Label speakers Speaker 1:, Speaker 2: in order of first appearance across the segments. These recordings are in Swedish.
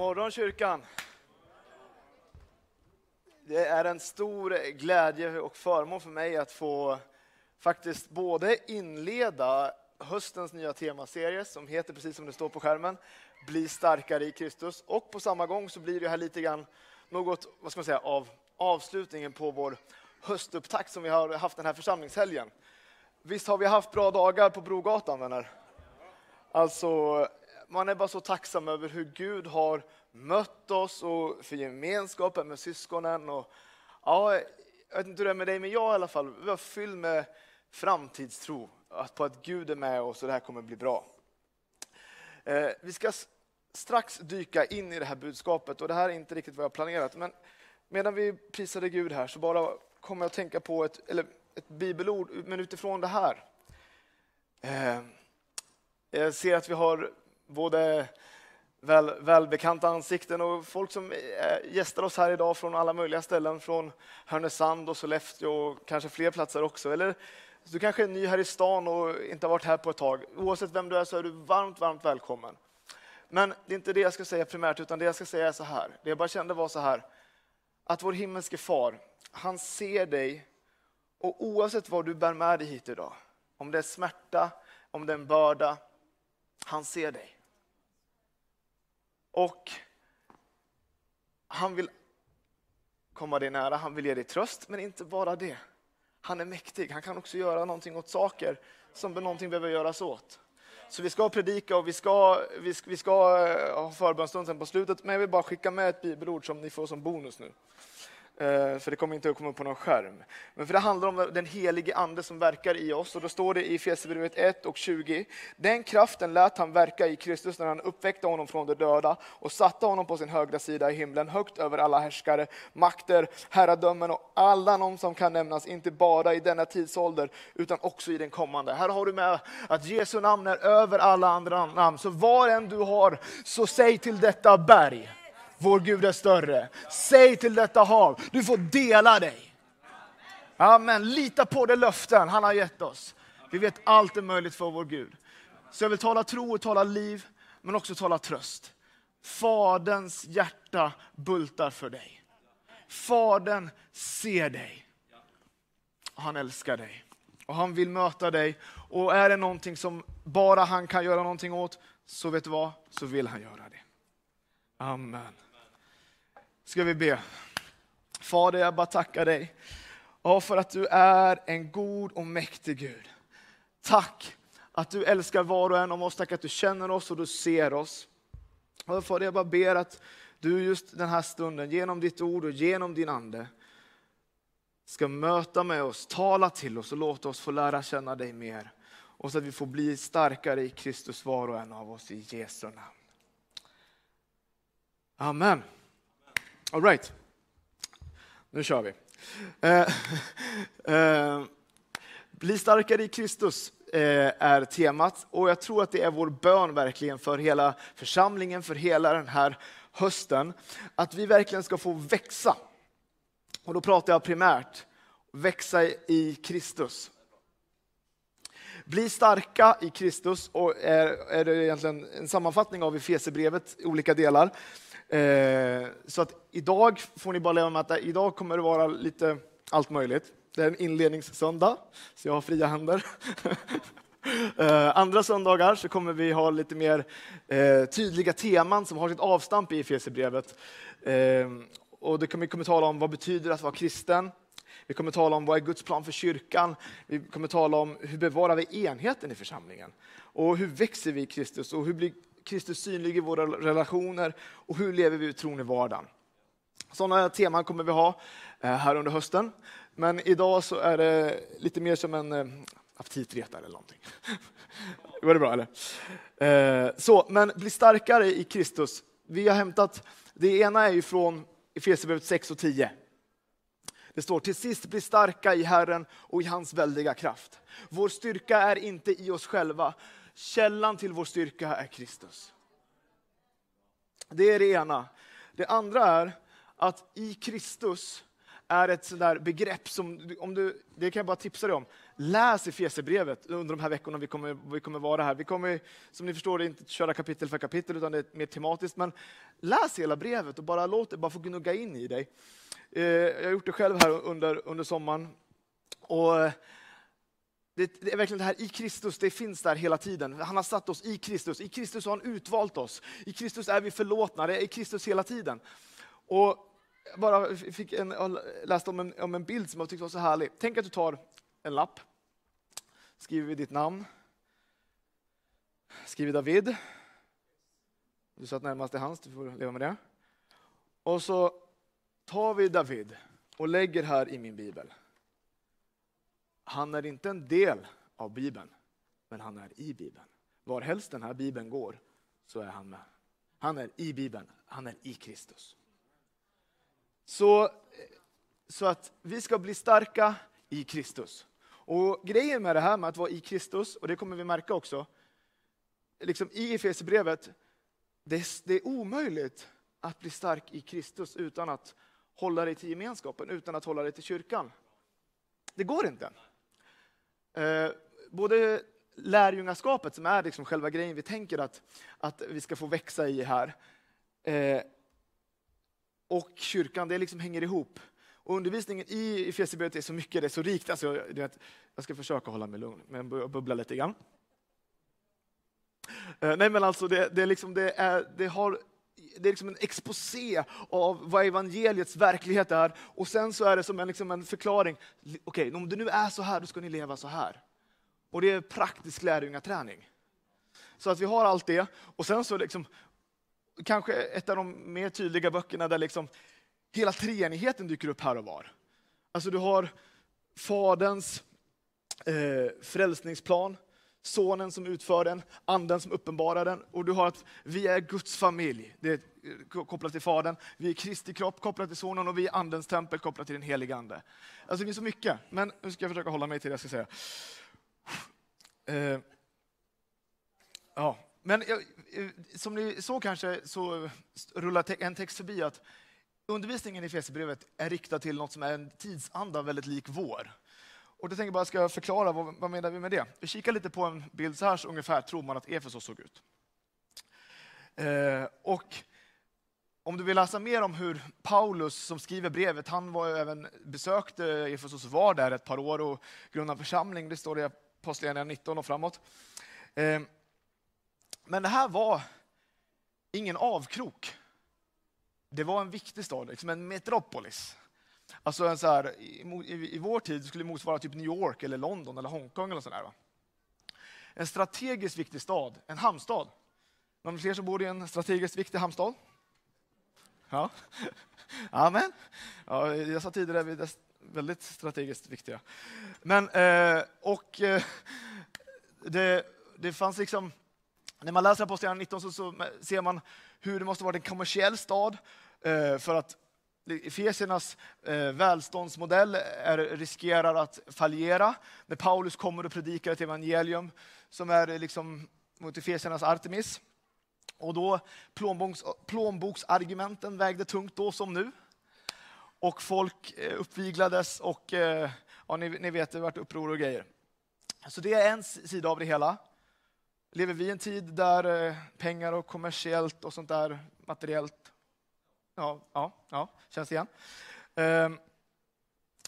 Speaker 1: God morgon kyrkan! Det är en stor glädje och förmån för mig att få faktiskt både inleda höstens nya temaserie som heter precis som det står på skärmen, Bli starkare i Kristus. Och på samma gång så blir det här lite grann något, vad ska man säga, av avslutningen på vår höstupptakt som vi har haft den här församlingshelgen. Visst har vi haft bra dagar på Brogatan vänner? Alltså, man är bara så tacksam över hur Gud har mött oss och för gemenskapen med syskonen. Och, ja, jag vet inte hur det är med dig, men jag i alla fall, vi var fylld med framtidstro på att Gud är med oss och det här kommer bli bra. Eh, vi ska strax dyka in i det här budskapet och det här är inte riktigt vad jag planerat. Men medan vi prisade Gud här så bara kommer jag att tänka på ett, eller ett bibelord, men utifrån det här. Eh, jag ser att vi har både väl, välbekanta ansikten och folk som gästar oss här idag från alla möjliga ställen, från Härnösand och Sollefteå och kanske fler platser också. Eller du kanske är ny här i stan och inte har varit här på ett tag. Oavsett vem du är så är du varmt, varmt välkommen. Men det är inte det jag ska säga primärt, utan det jag ska säga är så här. Det jag bara kände var så här, att vår himmelske far, han ser dig och oavsett vad du bär med dig hit idag, om det är smärta, om det är en börda, han ser dig. Och han vill komma dig nära, han vill ge dig tröst, men inte bara det. Han är mäktig, han kan också göra någonting åt saker som någonting behöver göras åt. Så vi ska predika och vi ska, vi ska, vi ska eh, ha förbönstund sen på slutet, men jag vill bara skicka med ett bibelord som ni får som bonus nu. Eh, för det kommer inte att komma upp på någon skärm. Men för det handlar om den helige ande som verkar i oss. Och då står det i Efesierbrevet 1 och 20. Den kraften lät han verka i Kristus när han uppväckte honom från de döda och satte honom på sin högra sida i himlen, högt över alla härskare, makter, herradömen och alla de som kan nämnas, inte bara i denna tidsålder utan också i den kommande. Här har du med att Jesu namn är över alla andra namn. Så var än du har, så säg till detta berg vår Gud är större. Säg till detta hav, du får dela dig. Amen. Lita på de löften han har gett oss. Vi vet allt är möjligt för vår Gud. Så jag vill tala tro och tala liv, men också tala tröst. Faderns hjärta bultar för dig. Fadern ser dig. Han älskar dig. Och han vill möta dig. Och är det någonting som bara han kan göra någonting åt, så vet du vad? Så vill han göra det. Amen ska vi be. Fader, jag bara tackar dig ja, för att du är en god och mäktig Gud. Tack att du älskar var och en av oss. Tack att du känner oss och du ser oss. Och Fader, jag bara ber att du just den här stunden, genom ditt ord och genom din ande, ska möta med oss, tala till oss och låta oss få lära känna dig mer. Och så att vi får bli starkare i Kristus var och en av oss i Jesu namn. Amen. All right. Nu kör vi. Eh, eh, bli starkare i Kristus eh, är temat och jag tror att det är vår bön verkligen för hela församlingen, för hela den här hösten. Att vi verkligen ska få växa. Och då pratar jag primärt växa i Kristus. Bli starka i Kristus och är, är det egentligen en sammanfattning av Efesierbrevet i olika delar. Eh, så att idag får ni bara leva med att idag kommer det vara lite allt möjligt. Det är en inledningssöndag, så jag har fria händer. Eh, andra söndagar så kommer vi ha lite mer eh, tydliga teman som har sitt avstamp i Efesierbrevet. Eh, och det kommer, vi kommer tala om vad betyder att vara kristen. Vi kommer tala om vad är Guds plan för kyrkan. Vi kommer tala om hur bevarar vi enheten i församlingen. Och hur växer vi i Kristus och hur blir Kristus synlig i våra relationer och hur lever vi ut tron i vardagen. Sådana teman kommer vi ha eh, här under hösten. Men idag så är det lite mer som en eh, aptitretare eller någonting. Var det bra eller? Eh, så, men bli starkare i Kristus. Vi har hämtat, det ena är ju från Efesierbrevet 6 och 10. Det står till sist bli starka i Herren och i hans väldiga kraft. Vår styrka är inte i oss själva, Källan till vår styrka är Kristus. Det är det ena. Det andra är att i Kristus är ett sånt där begrepp som, om du, det kan jag bara tipsa dig om. Läs i Efesierbrevet under de här veckorna vi kommer, vi kommer vara här. Vi kommer, som ni förstår, inte köra kapitel för kapitel, utan det är mer tematiskt. Men läs hela brevet och bara låt det bara få gnugga in i dig. Eh, jag har gjort det själv här under, under sommaren. Och det, det, är verkligen det här i Kristus, det finns där hela tiden. Han har satt oss i Kristus. I Kristus har han utvalt oss. I Kristus är vi förlåtna. Det är i Kristus hela tiden. Och jag bara fick en, läste om en, om en bild som jag tyckte var så härlig. Tänk att du tar en lapp, skriver ditt namn, skriver David. Du satt närmast till hans, du får leva med det. Och så tar vi David och lägger här i min bibel. Han är inte en del av Bibeln, men han är i Bibeln. Var helst den här Bibeln går så är han med. Han är i Bibeln, han är i Kristus. Så, så att vi ska bli starka i Kristus. Och grejen med det här med att vara i Kristus, och det kommer vi märka också, liksom i Efesierbrevet, det, det är omöjligt att bli stark i Kristus utan att hålla dig till gemenskapen, utan att hålla dig till kyrkan. Det går inte. Eh, både lärjungaskapet, som är liksom själva grejen vi tänker att, att vi ska få växa i här, eh, och kyrkan, det liksom hänger ihop. Och undervisningen i Efesierbrevet är så mycket, det är så rikt. Alltså, vet, jag ska försöka hålla mig lugn, men bubbla lite grann. Eh, nej men alltså, det, det, liksom, det, är, det har det är liksom en exposé av vad evangeliets verklighet är. Och sen så är det som en, liksom en förklaring. Okej, okay, om det nu är så här, då ska ni leva så här. Och det är praktisk lärjungaträning. Så att vi har allt det. Och sen så liksom, kanske ett av de mer tydliga böckerna där liksom hela treenigheten dyker upp här och var. Alltså du har Faderns eh, frälsningsplan, Sonen som utför den, Anden som uppenbarar den. Och du har att vi är Guds familj, det är eh, kopplat till Fadern. Vi är Kristi kropp kopplat till Sonen och vi är Andens tempel kopplat till den helige Ande. Alltså det finns så mycket, men nu ska jag försöka hålla mig till det jag ska säga. Eh, ja, men eh, som ni såg kanske så rullar en text förbi att undervisningen i Fesebrevet är riktad till något som är en tidsanda väldigt lik vår. Och då tänker jag bara ska förklara, vad, vad menar vi med det? Vi kikar lite på en bild, så här så ungefär tror man att Efesos såg ut. Eh, och om du vill läsa mer om hur Paulus som skriver brevet, han var även besökte Efesos och var där ett par år och grundade församling, det står i Apostlagärningarna 19 och framåt. Eh, men det här var ingen avkrok. Det var en viktig stad, liksom en metropolis. Alltså en så här, i, i, i, vår tid skulle det motsvara typ New York, eller London eller Hongkong. eller sådär, va? En strategiskt viktig stad, en hamnstad. Någon fler som bor i en strategiskt viktig hamnstad? Ja, Amen. Ja, jag sa tidigare, vi är väldigt strategiskt viktiga. Men, eh, och eh, det, det fanns liksom när man läser Apostlagärningarna 19 så, så, ser man hur det måste vara en kommersiell stad eh, för att Efesiernas eh, välståndsmodell är, riskerar att fallera när Paulus kommer och predikar ett evangelium som är liksom mot Efesiernas Artemis. Och då plånboks, plånboksargumenten vägde tungt då som nu. Och folk eh, uppviglades och eh, ja, ni, ni vet, det vart uppror och grejer. Så det är en sida av det hela. Lever vi i en tid där pengar och kommersiellt och sånt där materiellt, ja, ja, ja känns igen. Ehm,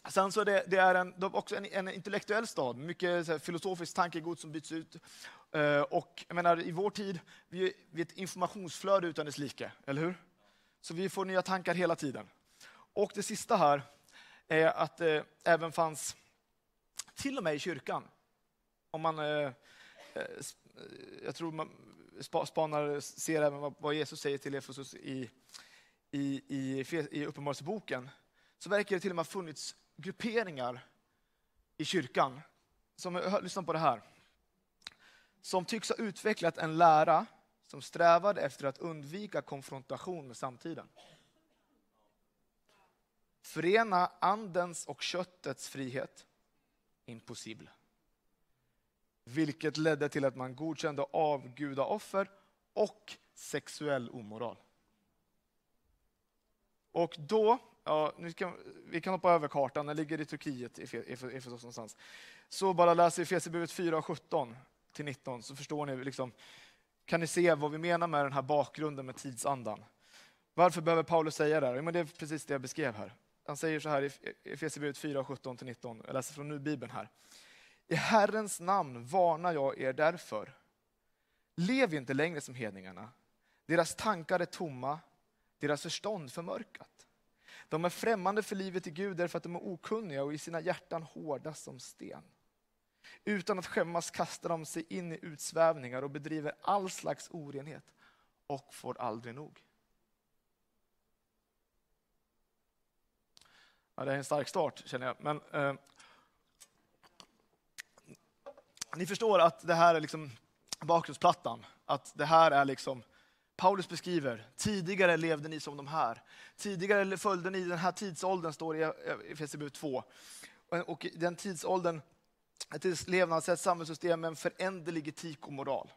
Speaker 1: sen så det, det är en, också en, en, intellektuell stad, mycket så här, filosofiskt tankegods som byts ut. Ehm, och jag menar, i vår tid, vi, vi är ett informationsflöde utan dess like, eller hur? Så vi får nya tankar hela tiden. Och det sista här är att det även fanns, till och med i kyrkan, om man eh, eh, eh jag tror man spanar ser även vad Jesus säger till Efesus i, i, i, i Uppenbarelseboken, så verkar det till och med ha funnits grupperingar i kyrkan, som, lyssna på det här, som tycks ha utvecklat en lära som strävade efter att undvika konfrontation med samtiden. Förena andens och köttets frihet. Impossible vilket ledde till att man godkände avgudaoffer och sexuell omoral. Och då ja, nu kan, vi kan hoppa över kartan, den ligger i Turkiet, i Efesos någonstans. Så bara läser Efesierbrevet 4, 17 till 19 så förstår ni, liksom, kan ni se vad vi menar med den här bakgrunden med tidsandan. Varför behöver Paulus säga det här? Men det är precis det jag beskrev här. Han säger så här i Efesierbrevet 4, 17 till 19. Jag läser från nu Bibeln här. I Herrens namn varnar jag er därför. Lev inte längre som hedningarna. Deras tankar är tomma, deras förstånd förmörkat. De är främmande för livet i Gud därför att de är okunniga och i sina hjärtan hårda som sten. Utan att skämmas kastar de sig in i utsvävningar och bedriver all slags orenhet och får aldrig nog. Ja, det är en stark start känner jag. Men, eh, ni förstår att det här är liksom bakgrundsplattan. Att det här är liksom Paulus beskriver, tidigare levde ni som de här. Tidigare följde ni den här tidsåldern, står det i Efesierbrevet 2. Och den tidsåldern, ett levnadssätt, samhällssystem med en föränderlig etik och moral.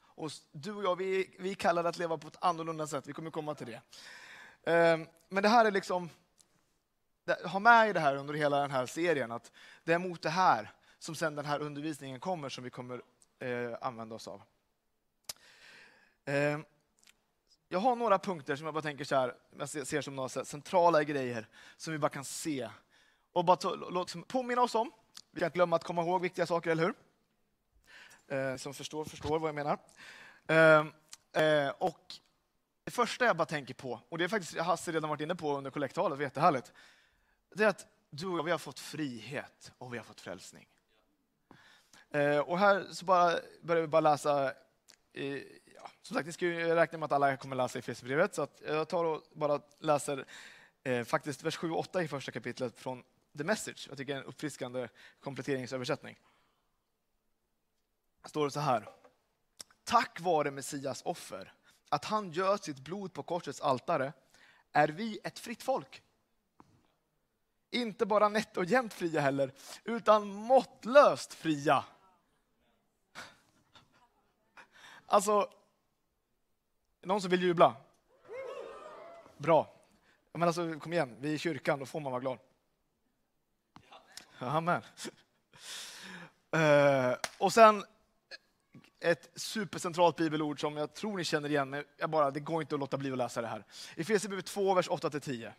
Speaker 1: Och du och jag, vi, vi kallar det att leva på ett annorlunda sätt, vi kommer komma till det. Ehm, men det här är liksom, ha med i det här under hela den här serien, att det är mot det här som sen den här undervisningen kommer, som vi kommer eh, använda oss av. Ehm, jag har några punkter som jag bara tänker så här, jag ser som några centrala grejer som vi bara kan se och bara ta, låt, påminna oss om. Vi kan inte glömma att komma ihåg viktiga saker, eller hur? Eh, som förstår, förstår vad jag menar. Eh, eh, och det första jag bara tänker på, och det är faktiskt Hasse redan varit inne på under kollektalet, jättehärligt. Det är att du och jag, vi har fått frihet och vi har fått frälsning. Eh, och här så bara, börjar vi bara läsa ja, som sagt, ni ska ju räkna med att alla kommer läsa i Efesierbrevet, så att jag tar och bara läser eh, faktiskt vers 7 och 8 i första kapitlet från The Message. Jag tycker det är en uppfriskande kompletteringsöversättning. står det så här. Tack vare Messias offer, att han gör sitt blod på korsets altare, är vi ett fritt folk. Inte bara nätt och jämnt fria heller, utan måttlöst fria. Alltså, någon som vill jubla? Bra. Men alltså, kom igen, vi är i kyrkan, då får man vara glad. Amen. Uh, och sen ett supercentralt bibelord som jag tror ni känner igen, men jag bara, det går inte att låta bli att läsa det här. I Efesierbrevet 2, vers 8-10.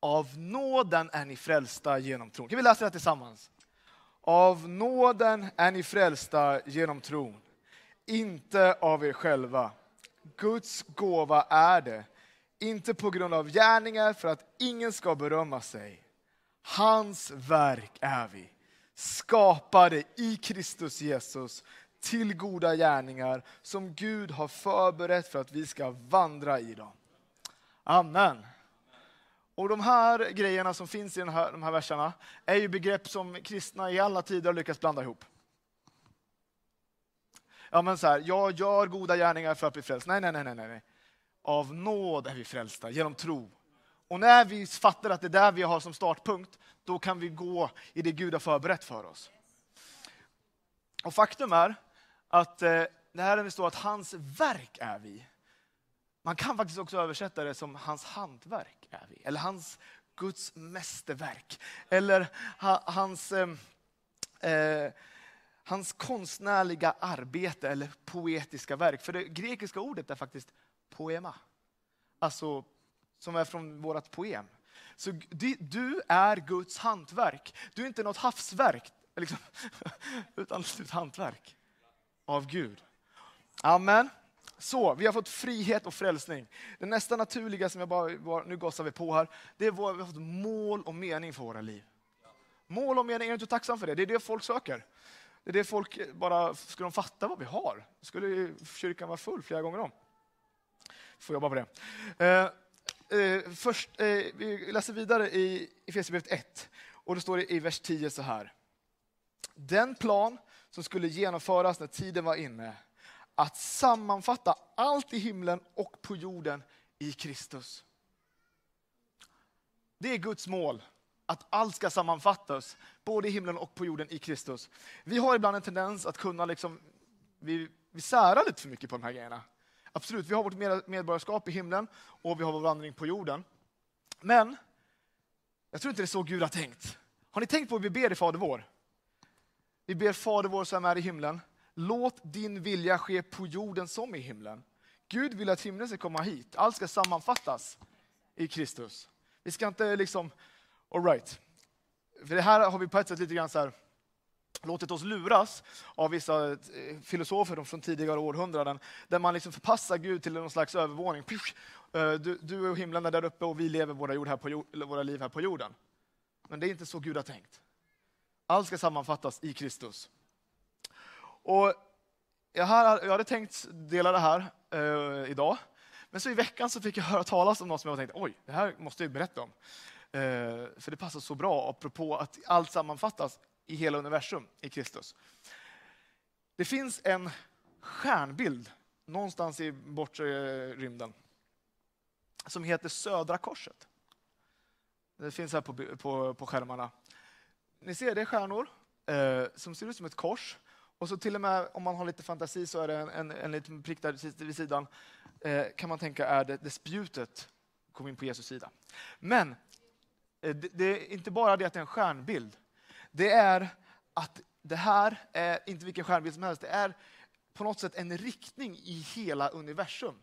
Speaker 1: Av nåden är ni frälsta genom tron. Kan vi läsa det här tillsammans? Av nåden är ni frälsta genom tron inte av er själva. Guds gåva är det, inte på grund av gärningar för att ingen ska berömma sig. Hans verk är vi, skapade i Kristus Jesus till goda gärningar som Gud har förberett för att vi ska vandra i dem. Amen. Och De här grejerna som finns i de här, de här verserna är ju begrepp som kristna i alla tider har lyckats blanda ihop ja, men så här, jag gör goda gärningar för att bli frälst. Nej, nej, nej, nej, nej. Av nåd är vi frälsta, genom tro. Och när vi fattar att det är där vi har som startpunkt, då kan vi gå i det Gud har förberett för oss. Och faktum är att eh, det här det står att hans verk är vi. Man kan faktiskt också översätta det som hans hantverk är vi. Eller hans Guds mästerverk. Eller ha, hans eh, eh, hans konstnärliga arbete eller poetiska verk. För det grekiska ordet är faktiskt poema. Alltså, som är från vårt poem. Så du är Guds hantverk. Du är inte något havsverk, liksom, utan ett hantverk av Gud. Amen. Så, vi har fått frihet och frälsning. Det nästa naturliga som jag bara, nu gossar vi på här, det är att vi har fått mål och mening för våra liv. Mål och mening, är du inte tacksam för det? Det är det folk söker. Det är det folk bara, skulle de fatta vad vi har, skulle kyrkan vara full flera gånger om. Får jobba på det. Eh, eh, först, eh, vi läser vidare i Efesierbrevet 1 och då står det i vers 10 så här. Den plan som skulle genomföras när tiden var inne, att sammanfatta allt i himlen och på jorden i Kristus. Det är Guds mål att allt ska sammanfattas, både i himlen och på jorden i Kristus. Vi har ibland en tendens att kunna, liksom, vi, vi särar lite för mycket på de här grejerna. absolut, vi har vårt medborgarskap i himlen och vi har vår vandring på jorden. Men jag tror inte det är så Gud har tänkt. Har ni tänkt på hur vi ber i Fader vår? Vi ber Fader vår som är i himlen. Låt din vilja ske på jorden som i himlen. Gud vill att himlen ska komma hit. Allt ska sammanfattas i Kristus. Vi ska inte liksom, all right. För det här har vi på ett sätt lite grann så här, låtit oss luras av vissa eh, filosofer från tidigare århundraden, där man liksom förpassar Gud till någon slags övervåning. Eh, du, du och himlen är där uppe och vi lever våra, jord här på jord, våra liv här på jorden. Men det är inte så Gud har tänkt. Allt ska sammanfattas i Kristus. Och jag, här, jag hade tänkt dela det här eh, idag, men så i veckan så fick jag höra talas om något som jag tänkte, oj, det här måste jag berätta om. Eh, för det passar så bra, apropå att allt sammanfattas i hela universum i Kristus. Det finns en stjärnbild någonstans i bortre eh, rymden som heter Södra korset. Det finns här på, på, på skärmarna. Ni ser, det är stjärnor eh, som ser ut som ett kors. Och så till och med om man har lite fantasi så är det en, en, en liten prick där vid sidan. Eh, kan man tänka är det, det spjutet kom in på Jesus sida. Men Eh, det, är inte bara det att det är en stjärnbild. Det är att det här är inte vilken stjärnbild som helst. Det är på något sätt en riktning i hela universum.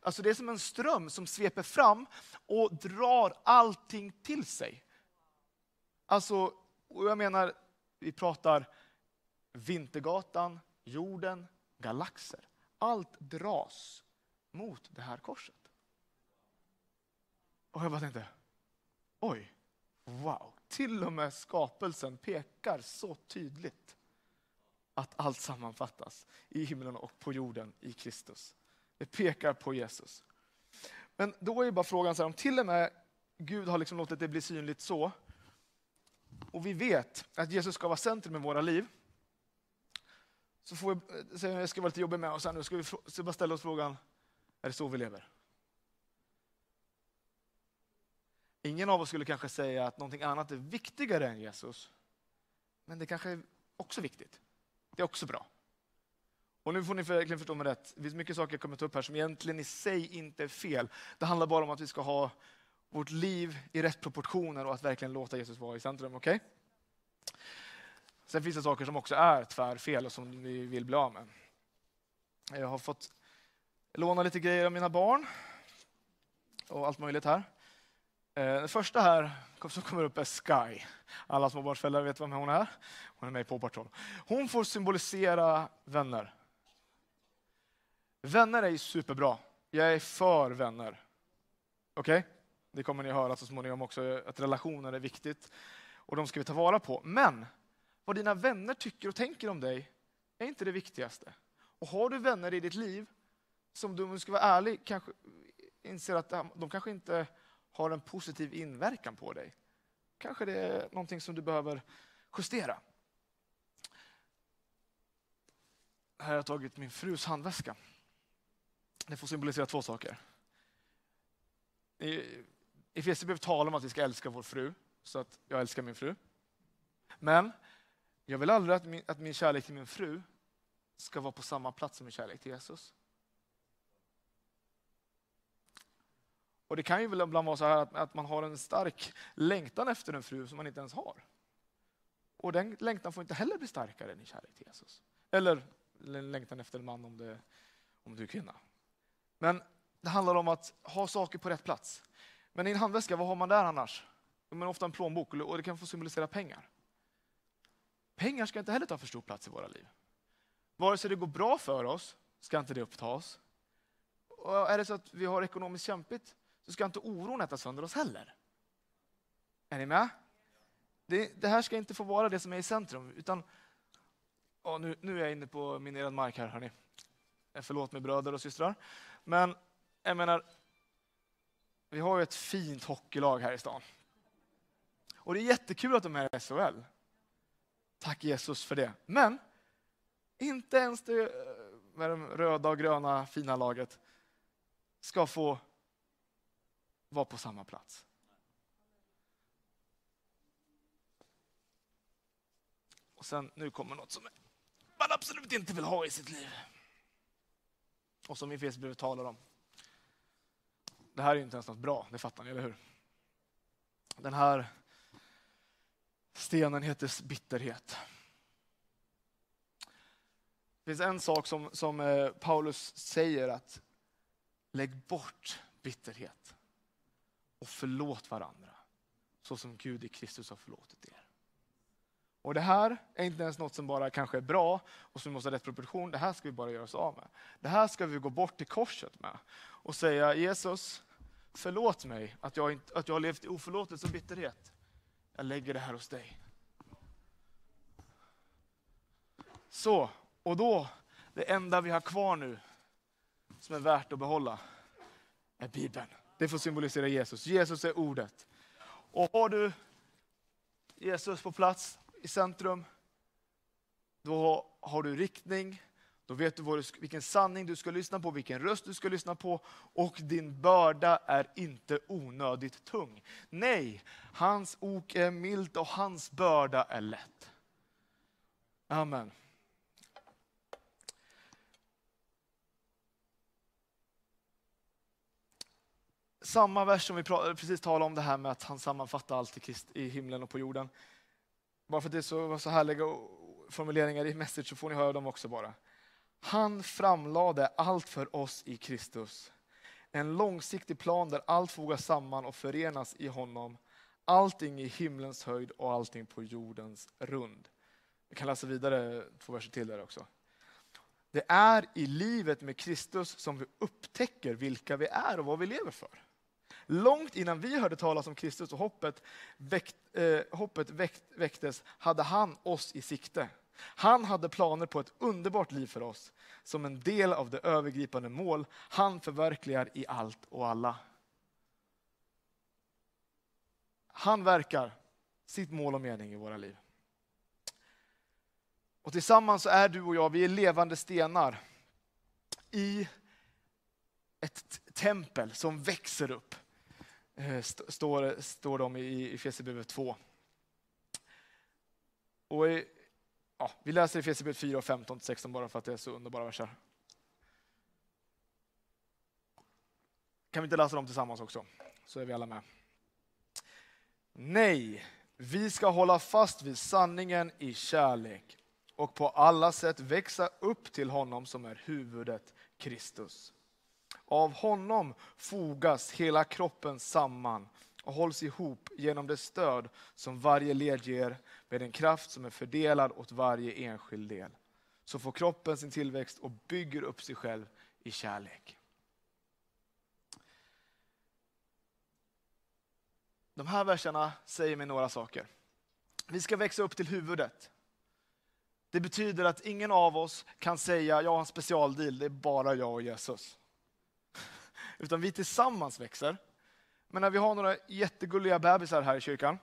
Speaker 1: Alltså det är som en ström som sveper fram och drar allting till sig. Alltså, jag menar, vi pratar Vintergatan, jorden, galaxer. Allt dras mot det här korset. Och jag bara tänkte, oj, wow. Till och med skapelsen pekar så tydligt att allt sammanfattas i himlen och på jorden i Kristus. Det pekar på Jesus. Men då är bara frågan, så här, om till och med Gud har liksom låtit det bli synligt så, och vi vet att Jesus ska vara centrum i våra liv, så får vi, eh, jag ska vara lite jobbig med oss här nu, ska vi ska bara ställa oss frågan, är det så vi lever? Ingen av oss skulle kanske säga att någonting annat är viktigare än Jesus. Men det kanske är också viktigt. Det är också bra. Och nu får ni verkligen förstå mig rätt. Det finns mycket saker jag kommer ta upp här som egentligen i sig inte är fel. Det handlar bara om att vi ska ha vårt liv i rätt proportioner och att verkligen låta Jesus vara i centrum. Okay? Sen finns det saker som också är tvärfel och som vi vill bli av med. Jag har fått låna lite grejer av mina barn och allt möjligt här. Eh, Den första här som kommer upp är Sky. Alla småbarnsföräldrar vet vem hon är. Hon är med i Paw Patrol. Hon får symbolisera vänner. Vänner är superbra. Jag är för vänner. Okej? Okay? Det kommer ni att höra så småningom också, att relationer är viktigt. Och de ska vi ta vara på. Men vad dina vänner tycker och tänker om dig är inte det viktigaste. Och har du vänner i ditt liv som du, om du ska vara ärlig, kanske inser att de kanske inte har en positiv inverkan på dig. Kanske det är någonting som du behöver justera. Här har jag tagit min frus handväska. Det får symbolisera två saker. I Efesierbrevet talar om att vi ska älska vår fru, så att jag älskar min fru. Men jag vill aldrig att min, att min kärlek till min fru ska vara på samma plats som min kärlek till Jesus. Och Det kan ju ibland vara så här att, att man har en stark längtan efter en fru som man inte ens har. Och den längtan får inte heller bli starkare än i kärlek till Jesus. Eller längtan efter en man om, det, om du är kvinna. Men det handlar om att ha saker på rätt plats. Men i en handväska, vad har man där annars? Men ofta en plånbok och det kan få symbolisera pengar. Pengar ska inte heller ta för stor plats i våra liv. Vare sig det går bra för oss ska inte det upptas. Och är det så att vi har ekonomiskt kämpigt så ska inte oron äta sönder oss heller. Är ni med? Det, det här ska inte få vara det som är i centrum. Utan, oh, nu, nu är jag inne på minerad mark här, hörni. Eh, förlåt mig bröder och systrar. Men jag menar, vi har ju ett fint hockeylag här i stan. Och det är jättekul att de är i SHL. Tack Jesus för det. Men inte ens det eh, med de röda och gröna fina laget ska få vara på samma plats. Och sen, nu kommer något som man absolut inte vill ha i sitt liv. Och som Efesierbrevet talar om. Det här är inte ens något bra, det fattar ni, eller hur? Den här stenen heter bitterhet. Det finns en sak som, som eh, Paulus säger att lägg bort bitterhet och förlåt varandra så som Gud i Kristus har förlåtit er. Och Det här är inte ens något som bara kanske är bra och som måste ha rätt proportion. Det här ska vi bara göra oss av med. Det här ska vi gå bort till korset med och säga Jesus, förlåt mig att jag, inte, att jag har levt i oförlåtelse och bitterhet. Jag lägger det här hos dig. Så, och då, det enda vi har kvar nu som är värt att behålla är Bibeln. Det får symbolisera Jesus. Jesus är ordet. Och har du Jesus på plats i centrum, då har du riktning, då vet du vilken sanning du ska lyssna på, vilken röst du ska lyssna på och din börda är inte onödigt tung. Nej, hans ok är milt och hans börda är lätt. Amen. Samma vers som vi precis talade om, det här med att han sammanfattar allt i himlen och på jorden. Bara för att det var så härliga formuleringar i message så får ni höra dem också bara. Han framlade allt för oss i Kristus. En långsiktig plan där allt fogas samman och förenas i honom. Allting i himlens höjd och allting på jordens rund. Vi kan läsa vidare två verser till där också. Det är i livet med Kristus som vi upptäcker vilka vi är och vad vi lever för. Långt innan vi hörde talas om Kristus och hoppet, väckt, eh, hoppet väckt, väcktes hade han oss i sikte. Han hade planer på ett underbart liv för oss som en del av det övergripande mål han förverkligar i allt och alla. Han verkar sitt mål och mening i våra liv. Och tillsammans är du och jag, vi är levande stenar i ett tempel som växer upp. Eh, står, står de i Efesierbrevet 2. Och i, ja, vi läser Efesierbrevet 4 och 15 16 bara för att det är så underbara verser. Kan vi inte läsa dem tillsammans också? Så är vi alla med. Nej, vi ska hålla fast vid sanningen i kärlek och på alla sätt växa upp till honom som är huvudet, Kristus. Av honom fogas hela kroppen samman och hålls ihop genom det stöd som varje led ger med en kraft som är fördelad åt varje enskild del. Så får kroppen sin tillväxt och bygger upp sig själv i kärlek. De här verserna säger mig några saker. Vi ska växa upp till huvudet. Det betyder att ingen av oss kan säga, jag har en specialdeal, det är bara jag och Jesus utan vi tillsammans växer. Men när vi har några jättegulliga bebisar här i kyrkan.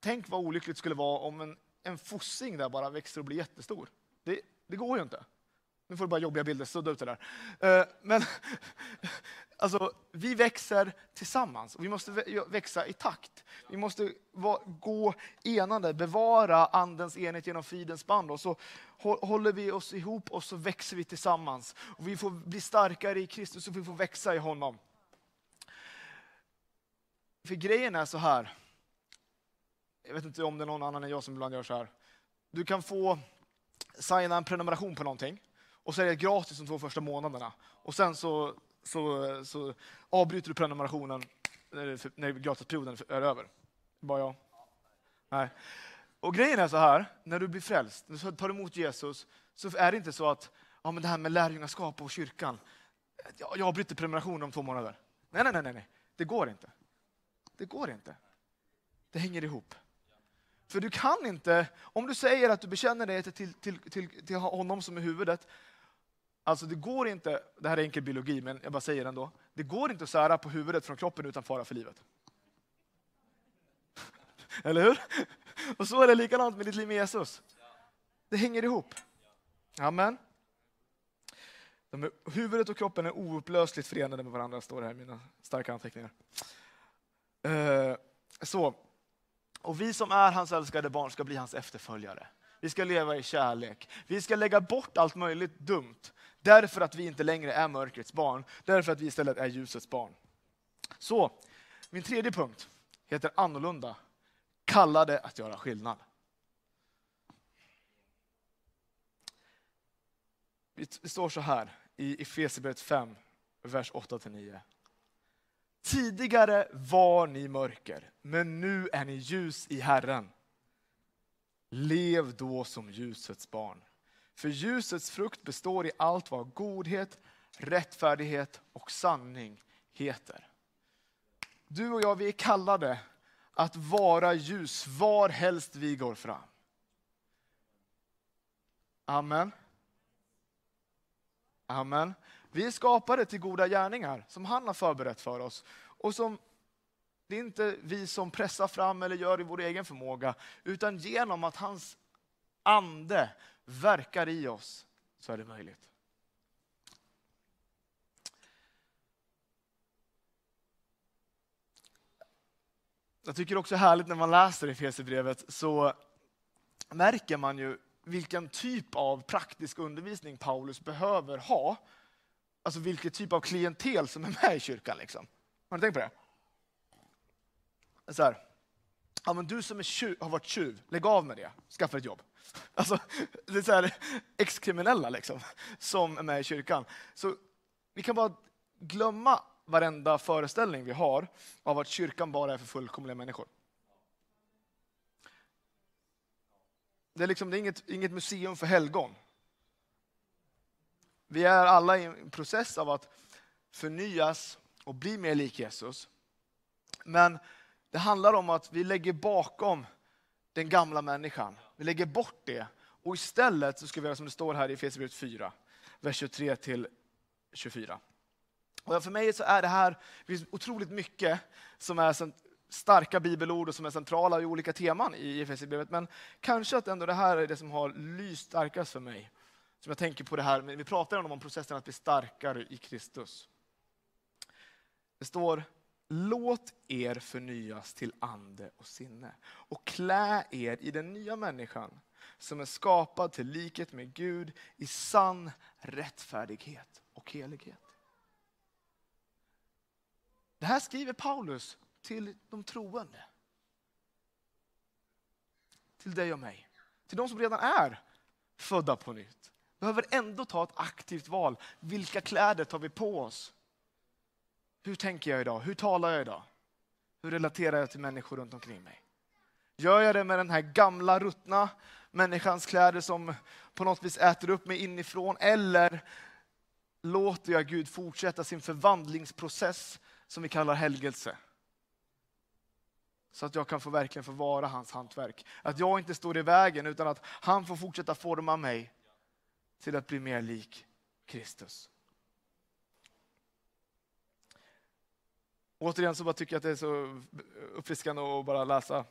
Speaker 1: Tänk vad olyckligt det skulle vara om en, en fossing där bara växer och blir jättestor. Det, det går ju inte. Nu får du bara jobbiga bilder, sudda ut det där. Eh, men alltså, vi växer tillsammans och vi måste växa i takt. Vi måste gå enade, bevara andens enhet genom fridens band. Och så håller vi oss ihop och så växer vi tillsammans. Och vi får bli starkare i Kristus och vi får växa i honom. För grejen är så här. Jag vet inte om det är någon annan än jag som ibland gör så här. Du kan få signa en prenumeration på någonting och så är det gratis de två första månaderna. Och sen så, så, så avbryter du prenumerationen när, när gratisperioden är över. Bara jag? Nej. Och grejen är så här, när du blir frälst, när du tar emot Jesus, så är det inte så att ja, men det här med lärjungaskap och kyrkan, jag avbryter prenumerationen om två månader. Nej, nej, nej, nej, det går inte. Det går inte. Det hänger ihop. För du kan inte, om du säger att du bekänner dig till, till, till, till honom som är huvudet, Alltså det går inte, det här är enkel biologi men jag bara säger det ändå. Det går inte att sära på huvudet från kroppen utan fara för livet. Eller hur? Och så är det likadant med ditt liv med Jesus. Det hänger ihop. Amen. De är, huvudet och kroppen är oupplösligt förenade med varandra, står det här i mina starka anteckningar. Eh, så. Och vi som är hans älskade barn ska bli hans efterföljare. Vi ska leva i kärlek. Vi ska lägga bort allt möjligt dumt. Därför att vi inte längre är mörkrets barn. Därför att vi istället är ljusets barn. Så, min tredje punkt heter annorlunda. Kallade att göra skillnad. Det står så här i Efesierbrevet 5, vers 8-9. Tidigare var ni mörker, men nu är ni ljus i Herren. Lev då som ljusets barn. För ljusets frukt består i allt vad godhet, rättfärdighet och sanning heter. Du och jag, vi är kallade att vara ljus var helst vi går fram. Amen. Amen. Vi är skapade till goda gärningar som han har förberett för oss. Och som det är inte vi som pressar fram eller gör i vår egen förmåga, utan genom att hans ande verkar i oss så är det möjligt. Jag tycker också härligt när man läser Efesierbrevet så märker man ju vilken typ av praktisk undervisning Paulus behöver ha. Alltså vilken typ av klientel som är med i kyrkan. Liksom. Har ni tänkt på det? Så här, ja, men du som är tjuv, har varit tjuv, lägg av med det, skaffa ett jobb. Alltså, det är så här, ex-kriminella liksom, som är med i kyrkan. Så vi kan bara glömma varenda föreställning vi har av att kyrkan bara är för fullkomliga människor. Det är, liksom, det är inget, inget museum för helgon. Vi är alla i en process av att förnyas och bli mer lik Jesus. Men det handlar om att vi lägger bakom den gamla människan. Vi lägger bort det och istället så ska vi göra som det står här i Efesierbrevet 4, vers 23 till 24. Och för mig så är det här det finns otroligt mycket som är starka bibelord och som är centrala i olika teman i Efesierbrevet. Men kanske att ändå det här är det som har lyst starkast för mig. Som jag tänker på det här, vi pratar om processen att bli starkare i Kristus. Det står, låt er förnyas till ande och sinne och klä er i den nya människan som är skapad till likhet med Gud i sann rättfärdighet och helighet. Det här skriver Paulus till de troende. Till dig och mig. Till de som redan är födda på nytt. Behöver ändå ta ett aktivt val. Vilka kläder tar vi på oss? Hur tänker jag idag? Hur talar jag idag? Hur relaterar jag till människor runt omkring mig? Gör jag det med den här gamla ruttna människans kläder som på något vis äter upp mig inifrån? Eller låter jag Gud fortsätta sin förvandlingsprocess som vi kallar helgelse? Så att jag kan få verkligen få vara hans hantverk. Att jag inte står i vägen utan att han får fortsätta forma mig till att bli mer lik Kristus. Återigen så bara tycker jag att det är så uppfriskande att bara läsa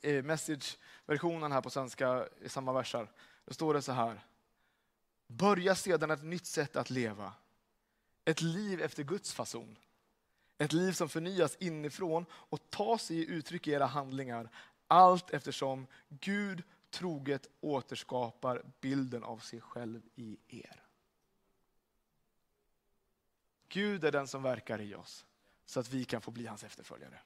Speaker 1: eh, message-versionen här på svenska i samma versar. Då står det så här. Börja sedan ett nytt sätt att leva. Ett liv efter Guds fason. Ett liv som förnyas inifrån och tar sig i uttryck i era handlingar allt eftersom Gud troget återskapar bilden av sig själv i er. Gud är den som verkar i oss så att vi kan få bli hans efterföljare.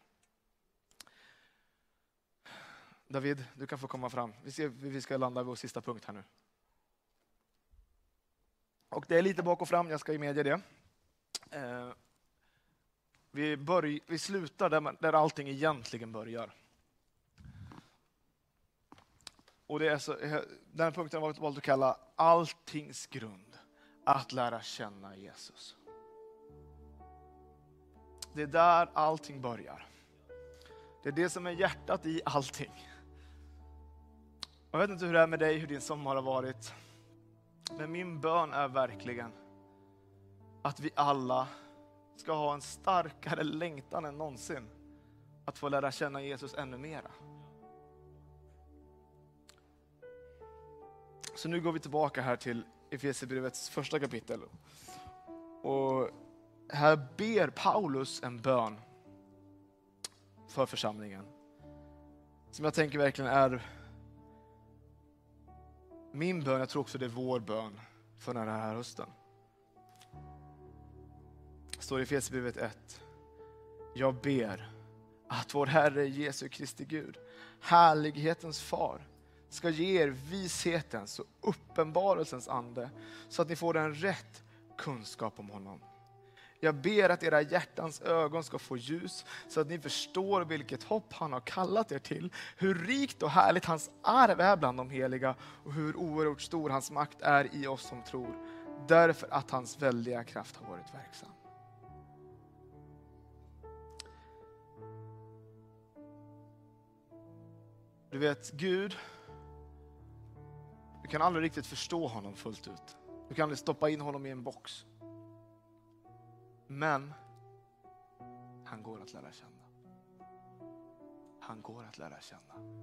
Speaker 1: David, du kan få komma fram. Vi, ser, vi ska landa vid vår sista punkt här nu. Och det är lite bak och fram, jag ska ju medge det. Eh, vi, börj, vi slutar där, där allting egentligen börjar. Och det är så, eh, den här punkten har jag valt att kalla alltings grund, att lära känna Jesus. Det är där allting börjar. Det är det som är hjärtat i allting. Jag vet inte hur det är med dig, hur din sommar har varit. Men min bön är verkligen att vi alla ska ha en starkare längtan än någonsin att få lära känna Jesus ännu mera. Så nu går vi tillbaka här till Efesierbrevets första kapitel. Och här ber Paulus en bön för församlingen. Som jag tänker verkligen är min bön, jag tror också det är vår bön för den här hösten. Det står i Efesierbrevet 1. Jag ber att vår Herre Jesu Kristi Gud, härlighetens far, ska ge er vishetens och uppenbarelsens ande så att ni får en rätt kunskap om honom. Jag ber att era hjärtans ögon ska få ljus så att ni förstår vilket hopp han har kallat er till, hur rikt och härligt hans arv är bland de heliga och hur oerhört stor hans makt är i oss som tror, därför att hans väldiga kraft har varit verksam. Du vet, Gud, du kan aldrig riktigt förstå honom fullt ut. Du kan aldrig stoppa in honom i en box. Men han går att lära känna. Han går att lära känna.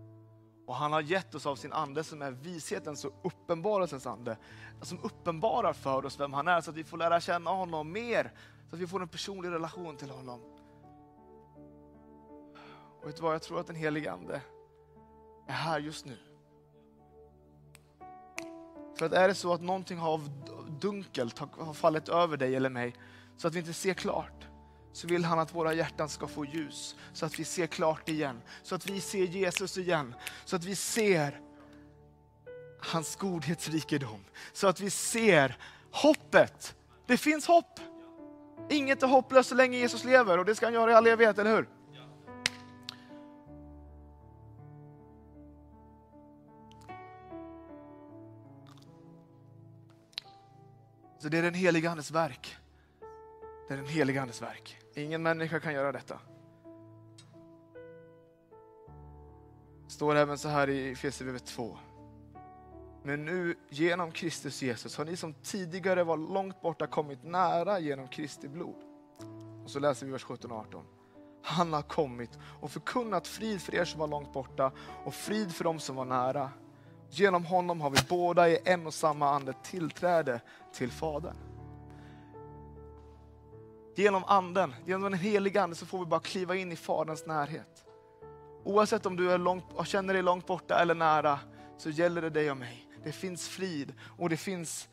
Speaker 1: Och han har gett oss av sin ande som är vishetens och uppenbarelsens ande. Som uppenbarar för oss vem han är så att vi får lära känna honom mer. Så att vi får en personlig relation till honom. Och vet du vad, jag tror att den helige ande är här just nu. För att är det så att någonting av dunkelt har fallit över dig eller mig, så att vi inte ser klart, så vill han att våra hjärtan ska få ljus, så att vi ser klart igen, så att vi ser Jesus igen, så att vi ser hans godhetsrikedom, så att vi ser hoppet. Det finns hopp. Inget är hopplöst så länge Jesus lever och det ska han göra i all evighet, eller hur? Så det är den heliga Andes verk. Det är den heliga Andes verk. Ingen människa kan göra detta. Det står även så här i Efesierbrevet 2. Men nu genom Kristus Jesus har ni som tidigare var långt borta kommit nära genom Kristi blod. Och så läser vi vers 17 och 18. Han har kommit och förkunnat frid för er som var långt borta och frid för dem som var nära. Genom honom har vi båda i en och samma ande tillträde till Fadern. Genom anden, genom den heliga ande så får vi bara kliva in i Faderns närhet. Oavsett om du är långt, känner dig långt borta eller nära så gäller det dig och mig. Det finns frid och det finns,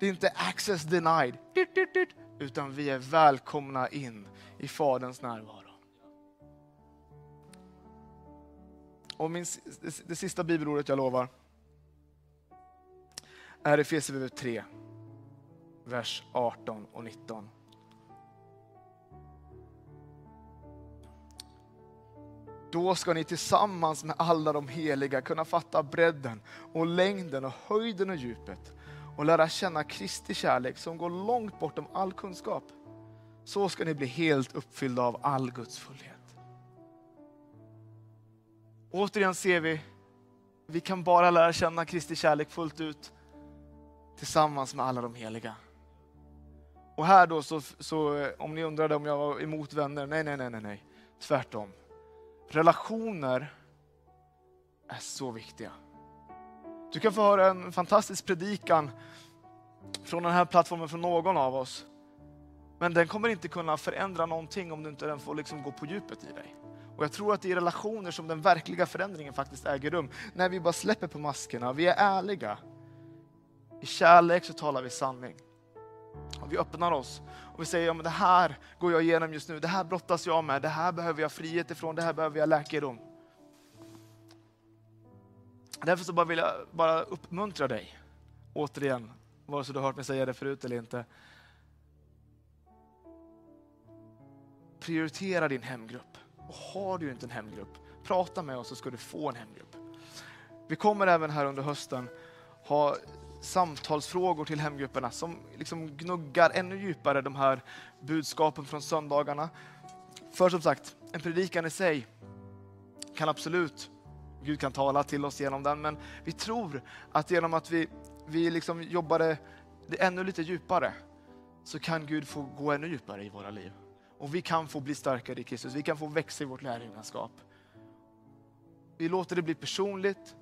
Speaker 1: det är inte access denied, utan vi är välkomna in i Faderns närvaro. Och min, det sista bibelordet jag lovar är Efesierbrevet 3, vers 18 och 19. Då ska ni tillsammans med alla de heliga kunna fatta bredden och längden och höjden och djupet och lära känna Kristi kärlek som går långt bortom all kunskap. Så ska ni bli helt uppfyllda av all Guds fullhet. Återigen ser vi, vi kan bara lära känna Kristi kärlek fullt ut tillsammans med alla de heliga. Och här då, så, så, om ni undrade om jag var emot vänner, nej, nej, nej, nej, nej. tvärtom. Relationer är så viktiga. Du kan få höra en fantastisk predikan från den här plattformen från någon av oss. Men den kommer inte kunna förändra någonting om du inte den får liksom gå på djupet i dig. Och jag tror att det är i relationer som den verkliga förändringen faktiskt äger rum. När vi bara släpper på maskerna, vi är ärliga. I kärlek så talar vi sanning. Vi öppnar oss och vi säger, ja, men det här går jag igenom just nu, det här brottas jag med, det här behöver jag frihet ifrån, det här behöver jag läkedom. Därför så bara vill jag bara uppmuntra dig, återigen, vare sig du har hört mig säga det förut eller inte. Prioritera din hemgrupp. Och har du inte en hemgrupp, prata med oss så ska du få en hemgrupp. Vi kommer även här under hösten ha samtalsfrågor till hemgrupperna som liksom gnuggar ännu djupare de här budskapen från söndagarna. För som sagt, en predikan i sig kan absolut, Gud kan tala till oss genom den, men vi tror att genom att vi, vi liksom jobbar det, det ännu lite djupare så kan Gud få gå ännu djupare i våra liv. Och vi kan få bli starkare i Kristus, vi kan få växa i vårt lärjungaskap. Vi låter det bli personligt,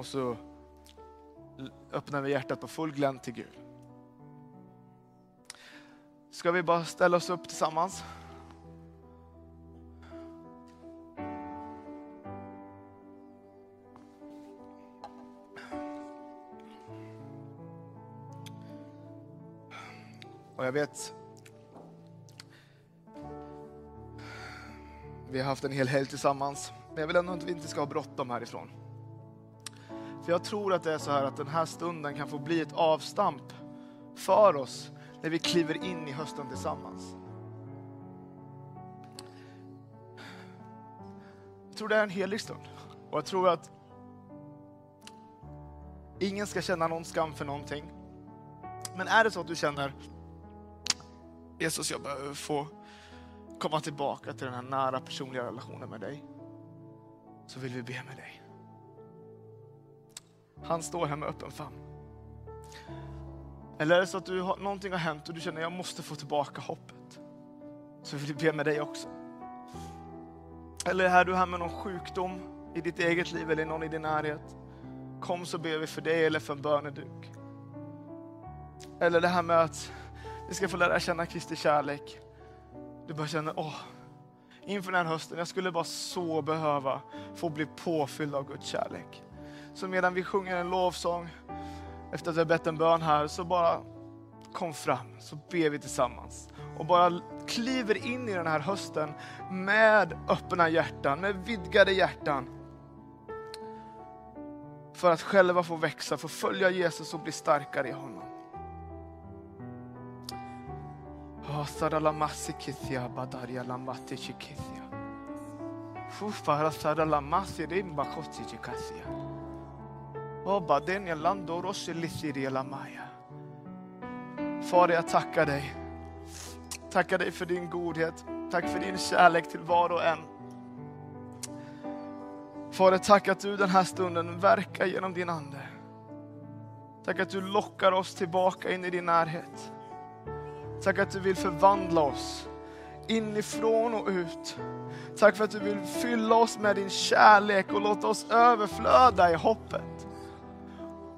Speaker 1: och så öppnar vi hjärtat på full glänt till Gud. Ska vi bara ställa oss upp tillsammans? Och jag vet, vi har haft en hel helg tillsammans, men jag vill ändå att vi inte ska ha bråttom härifrån. För jag tror att det är så här att den här stunden kan få bli ett avstamp för oss när vi kliver in i hösten tillsammans. Jag tror det är en helig stund. Och jag tror att ingen ska känna någon skam för någonting. Men är det så att du känner Jesus, jag behöver få komma tillbaka till den här nära personliga relationen med dig. Så vill vi be med dig. Han står här med öppen famn. Eller är det så att du har, någonting har hänt och du känner att jag måste få tillbaka hoppet. Så vill vi be med dig också. Eller är du här med någon sjukdom i ditt eget liv eller någon i din närhet. Kom så ber vi för dig eller för en böneduk. Eller det här med att vi ska få lära känna Kristi kärlek. Du bara känner, åh, inför den här hösten, jag skulle bara så behöva få bli påfylld av Guds kärlek. Så medan vi sjunger en lovsång, efter att vi har bett en bön här, så bara kom fram, så ber vi tillsammans. Och bara kliver in i den här hösten med öppna hjärtan, med vidgade hjärtan. För att själva få växa, få följa Jesus och bli starkare i honom. Fufara saralamasi rimba chikasia. O. Fader, jag tackar dig. Tackar dig för din godhet. Tack för din kärlek till var och en. Fader, tack att du den här stunden verkar genom din Ande. Tack att du lockar oss tillbaka in i din närhet. Tack att du vill förvandla oss inifrån och ut. Tack för att du vill fylla oss med din kärlek och låta oss överflöda i hoppet.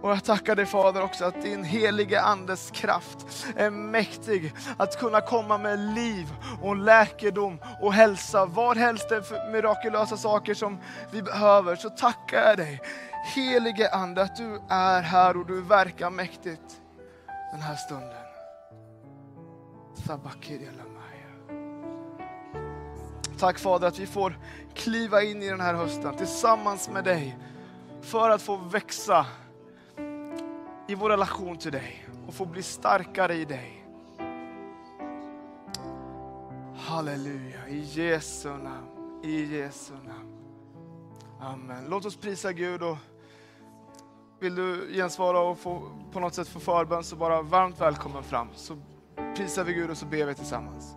Speaker 1: Och jag tackar dig Fader också att din helige Andes kraft är mäktig att kunna komma med liv och läkedom och hälsa. Var helst det är för mirakulösa saker som vi behöver så tackar jag dig helige Ande att du är här och du verkar mäktigt den här stunden. Tack Fader att vi får kliva in i den här hösten tillsammans med dig för att få växa i vår relation till dig och få bli starkare i dig. Halleluja, i Jesu namn, i Jesu namn. Amen. Låt oss prisa Gud och vill du gensvara och få, på något sätt få förbön så bara varmt välkommen fram. Så prisar vi Gud och så ber vi tillsammans.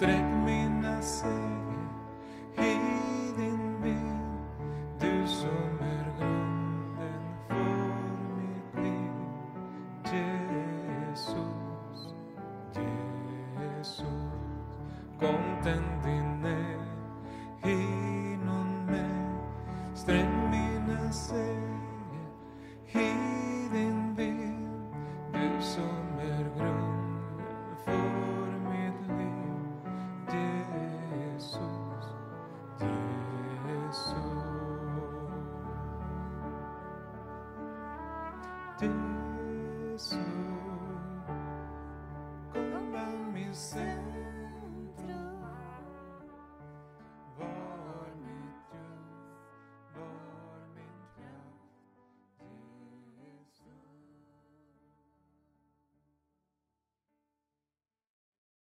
Speaker 2: Jesus, como